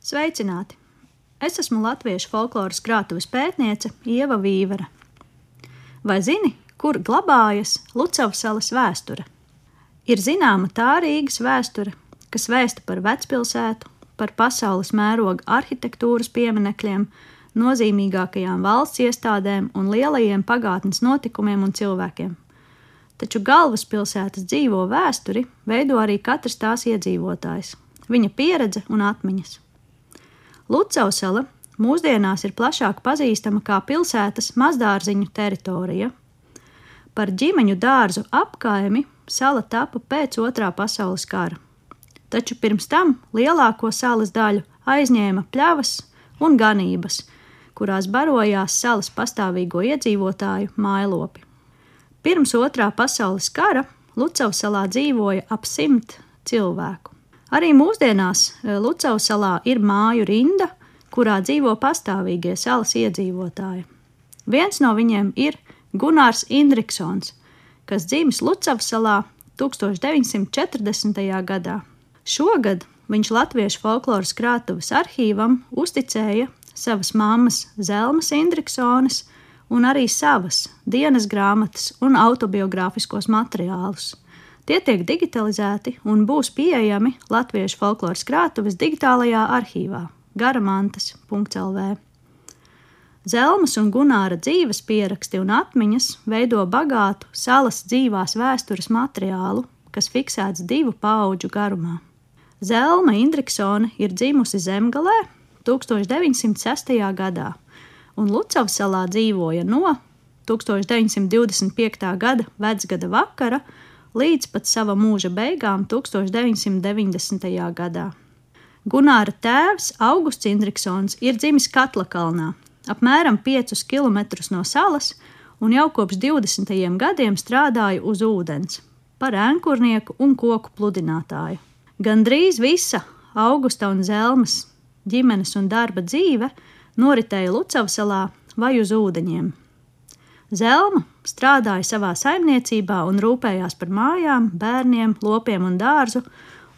Sveicināti! Es esmu latviešu folkloras krātuves pētniece Ieva Vīvera. Vai zini, kur glabājas Lucavas salas vēsture? Ir zināma tā Rīgas vēsture, kas vēsta par vecpilsētu, par pasaules mēroga arhitektūras pieminekļiem, nozīmīgākajām valsts iestādēm un lielajiem pagātnes notikumiem un cilvēkiem. Taču galvaspilsētas dzīvo vēsturi veido arī katrs tās iedzīvotājs, viņa pieredze un atmiņas. Lucausala mūsdienās ir plašāk pazīstama kā pilsētas mazdārziņu teritorija. Par ģimeņu dārzu apkaimi sala tapa pēc otrā pasaules kara. Taču pirms tam lielāko salas daļu aizņēma pļavas un ganības, kurās barojās salas pastāvīgo iedzīvotāju mājlopi. Pirms otrā pasaules kara Lucavas salā dzīvoja ap simt cilvēku. Arī mūsdienās eh, Lucavas salā ir māju rinda, kurā dzīvo pastāvīgie salas iedzīvotāji. Viens no viņiem ir Gunārs Indriksons, kas dzimis Lucavas salā 1940. gadā. Šogad viņš Latviešu folkloras krātuves arhīvam uzticēja savas mammas Zelmas Indriksonas un arī savas dienas grāmatas un autobiogrāfiskos materiālus. Tie tiek digitalizēti un būs pieejami Latviešu folkloras krātuves digitālajā arhīvā garamantas.lv. Zelmas un Gunāra dzīves pieraksti un atmiņas veido bagātu salas dzīvās vēstures materiālu, kas fiksēts divu pauģu garumā. Zelma Indriksone ir dzimusi Zemgalē 1906. gadā, un Lucavas salā dzīvoja no 1925. gada vecgada vakara līdz pat sava mūža beigām 1990. gadā. Gunāra tēvs Augusts Indriksons ir dzimis Katlakalnā, apmēram 5 km no salas, un jau kopš 20. gadiem strādāja uz ūdens par ēnkurnieku un koku pludinātāju. Gandrīz visa Augusta un Zelmas ģimenes un darba dzīve noritēja Lucavsalā vai uz ūdeņiem. Zelma strādāja savā saimniecībā un rūpējās par mājām, bērniem, lopiem un dārzu,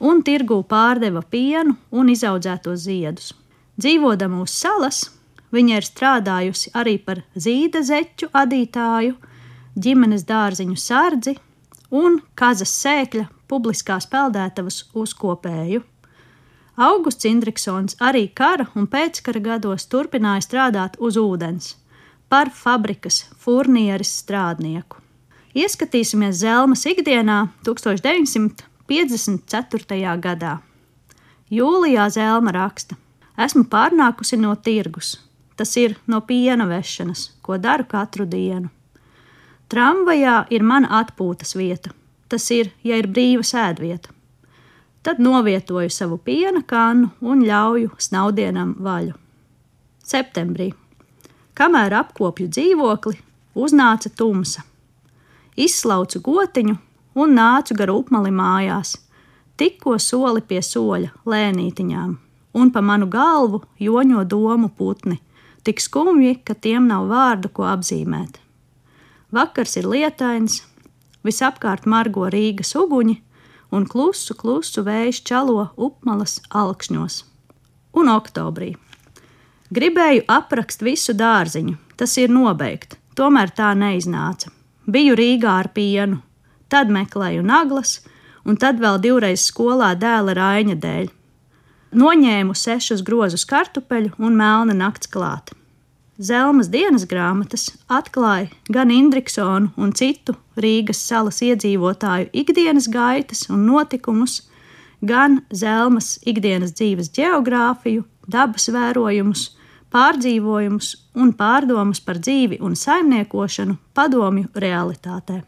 un tirgū pārdeva pienu un izaudzētos ziedus. Dzīvodama uz salas, viņa ir strādājusi arī par zīda zeķu adītāju, ģimenes dārziņu sardzi un kazas sēkļa publiskās peldētavas uzkopēju. Augusts Indriksons arī kara un pēckara gados turpināja strādāt uz ūdens par fabrikas furnieres strādnieku. Ieskatīsimies Zelmas ikdienā 1954. gadā. Jūlijā Zelma raksta: Esmu pārnākusi no tirgus, tas ir no piena vešanas, ko daru katru dienu. Tramvajā ir mana atpūtas vieta, tas ir, ja ir brīva sēdvieta. Tad novietoju savu piena kannu un ļauju snaudienam vaļu. Septembrī Kamēr apkopju dzīvokli, uznāca tumsa. Izslaucu gotiņu un nācu gar upmali mājās, tikko soli pie soļa lēnītiņām, un pa manu galvu joņo domu putni, tik skumji, ka tiem nav vārdu, ko apzīmēt. Vakars ir lietains, visapkārt margo Rīgas uguņi, un klusu, klusu vējš čalo upmalas alkšņos. Un oktobrī Gribēju aprakst visu dārziņu, tas ir nobeigt, tomēr tā neiznāca. Biju Rīgā ar pienu, tad meklēju naglas, un tad vēl divreiz skolā dēla Raina dēļ. Noņēmu sešus grozus kartupeļu un melna nakts klāt. Zelmas dienas grāmatas atklāja gan Indriksonu un citu Rīgas salas iedzīvotāju ikdienas gaitas un notikumus, gan Zelmas ikdienas dzīves geogrāfiju, dabas vērojumus, pārdzīvojumus un pārdomas par dzīvi un saimniekošanu padomju realitātē.